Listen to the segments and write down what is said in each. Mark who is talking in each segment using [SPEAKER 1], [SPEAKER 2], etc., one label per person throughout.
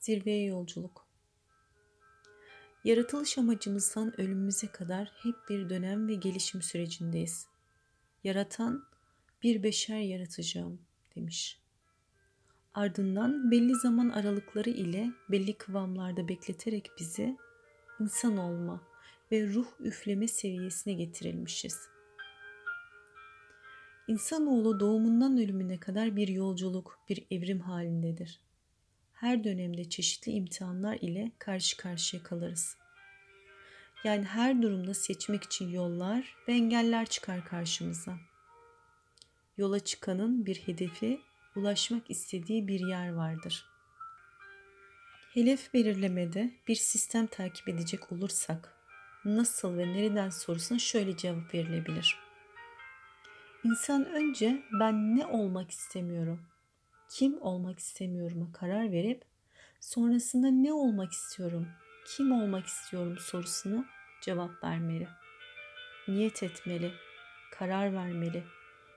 [SPEAKER 1] Zirveye yolculuk. Yaratılış amacımızdan ölümümüze kadar hep bir dönem ve gelişim sürecindeyiz. Yaratan bir beşer yaratacağım demiş. Ardından belli zaman aralıkları ile belli kıvamlarda bekleterek bizi insan olma ve ruh üfleme seviyesine getirilmişiz. İnsanoğlu doğumundan ölümüne kadar bir yolculuk, bir evrim halindedir her dönemde çeşitli imtihanlar ile karşı karşıya kalırız. Yani her durumda seçmek için yollar ve engeller çıkar karşımıza. Yola çıkanın bir hedefi, ulaşmak istediği bir yer vardır. Hedef belirlemede bir sistem takip edecek olursak, nasıl ve nereden sorusuna şöyle cevap verilebilir. İnsan önce ben ne olmak istemiyorum, kim olmak istemiyorum'a karar verip sonrasında ne olmak istiyorum, kim olmak istiyorum sorusunu cevap vermeli. Niyet etmeli, karar vermeli,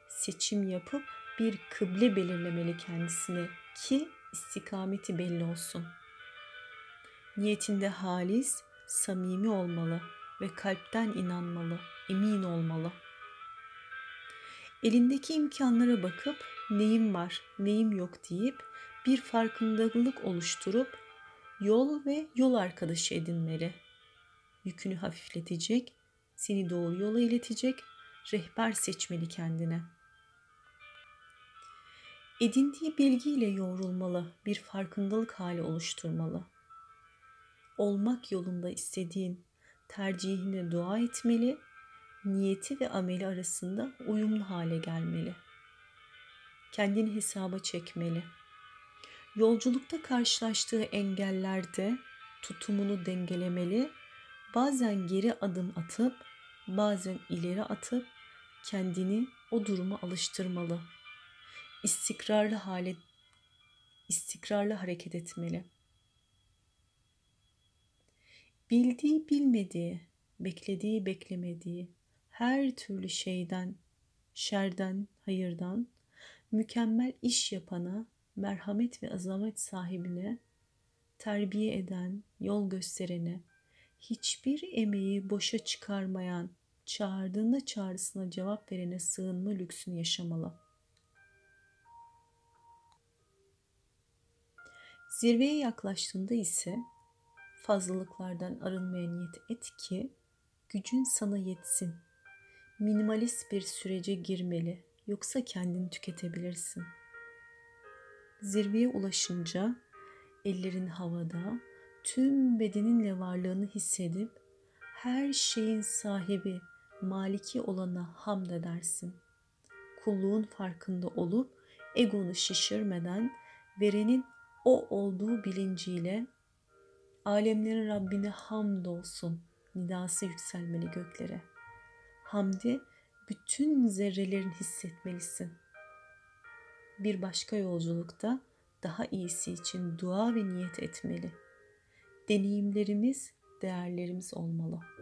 [SPEAKER 1] seçim yapıp bir kıble belirlemeli kendisine ki istikameti belli olsun. Niyetinde halis, samimi olmalı ve kalpten inanmalı, emin olmalı. Elindeki imkanlara bakıp neyim var, neyim yok deyip bir farkındalık oluşturup yol ve yol arkadaşı edinmeli. Yükünü hafifletecek, seni doğru yola iletecek rehber seçmeli kendine. Edindiği bilgiyle yoğrulmalı, bir farkındalık hali oluşturmalı. Olmak yolunda istediğin tercihine dua etmeli, niyeti ve ameli arasında uyumlu hale gelmeli.'' kendini hesaba çekmeli. Yolculukta karşılaştığı engellerde tutumunu dengelemeli, bazen geri adım atıp bazen ileri atıp kendini o duruma alıştırmalı. İstikrarlı hale istikrarlı hareket etmeli. Bildiği bilmediği, beklediği beklemediği her türlü şeyden, şerden, hayırdan mükemmel iş yapana, merhamet ve azamet sahibine, terbiye eden, yol gösterene, hiçbir emeği boşa çıkarmayan, çağırdığında çağrısına cevap verene sığınma lüksünü yaşamalı. Zirveye yaklaştığında ise fazlalıklardan arınmaya niyet et ki gücün sana yetsin. Minimalist bir sürece girmeli yoksa kendini tüketebilirsin. Zirveye ulaşınca ellerin havada, tüm bedeninle varlığını hissedip her şeyin sahibi, maliki olana hamd edersin. Kulluğun farkında olup egonu şişirmeden verenin o olduğu bilinciyle alemlerin Rabbine hamd olsun nidası yükselmeli göklere. Hamdi bütün zerrelerin hissetmelisin. Bir başka yolculukta daha iyisi için dua ve niyet etmeli. Deneyimlerimiz, değerlerimiz olmalı.''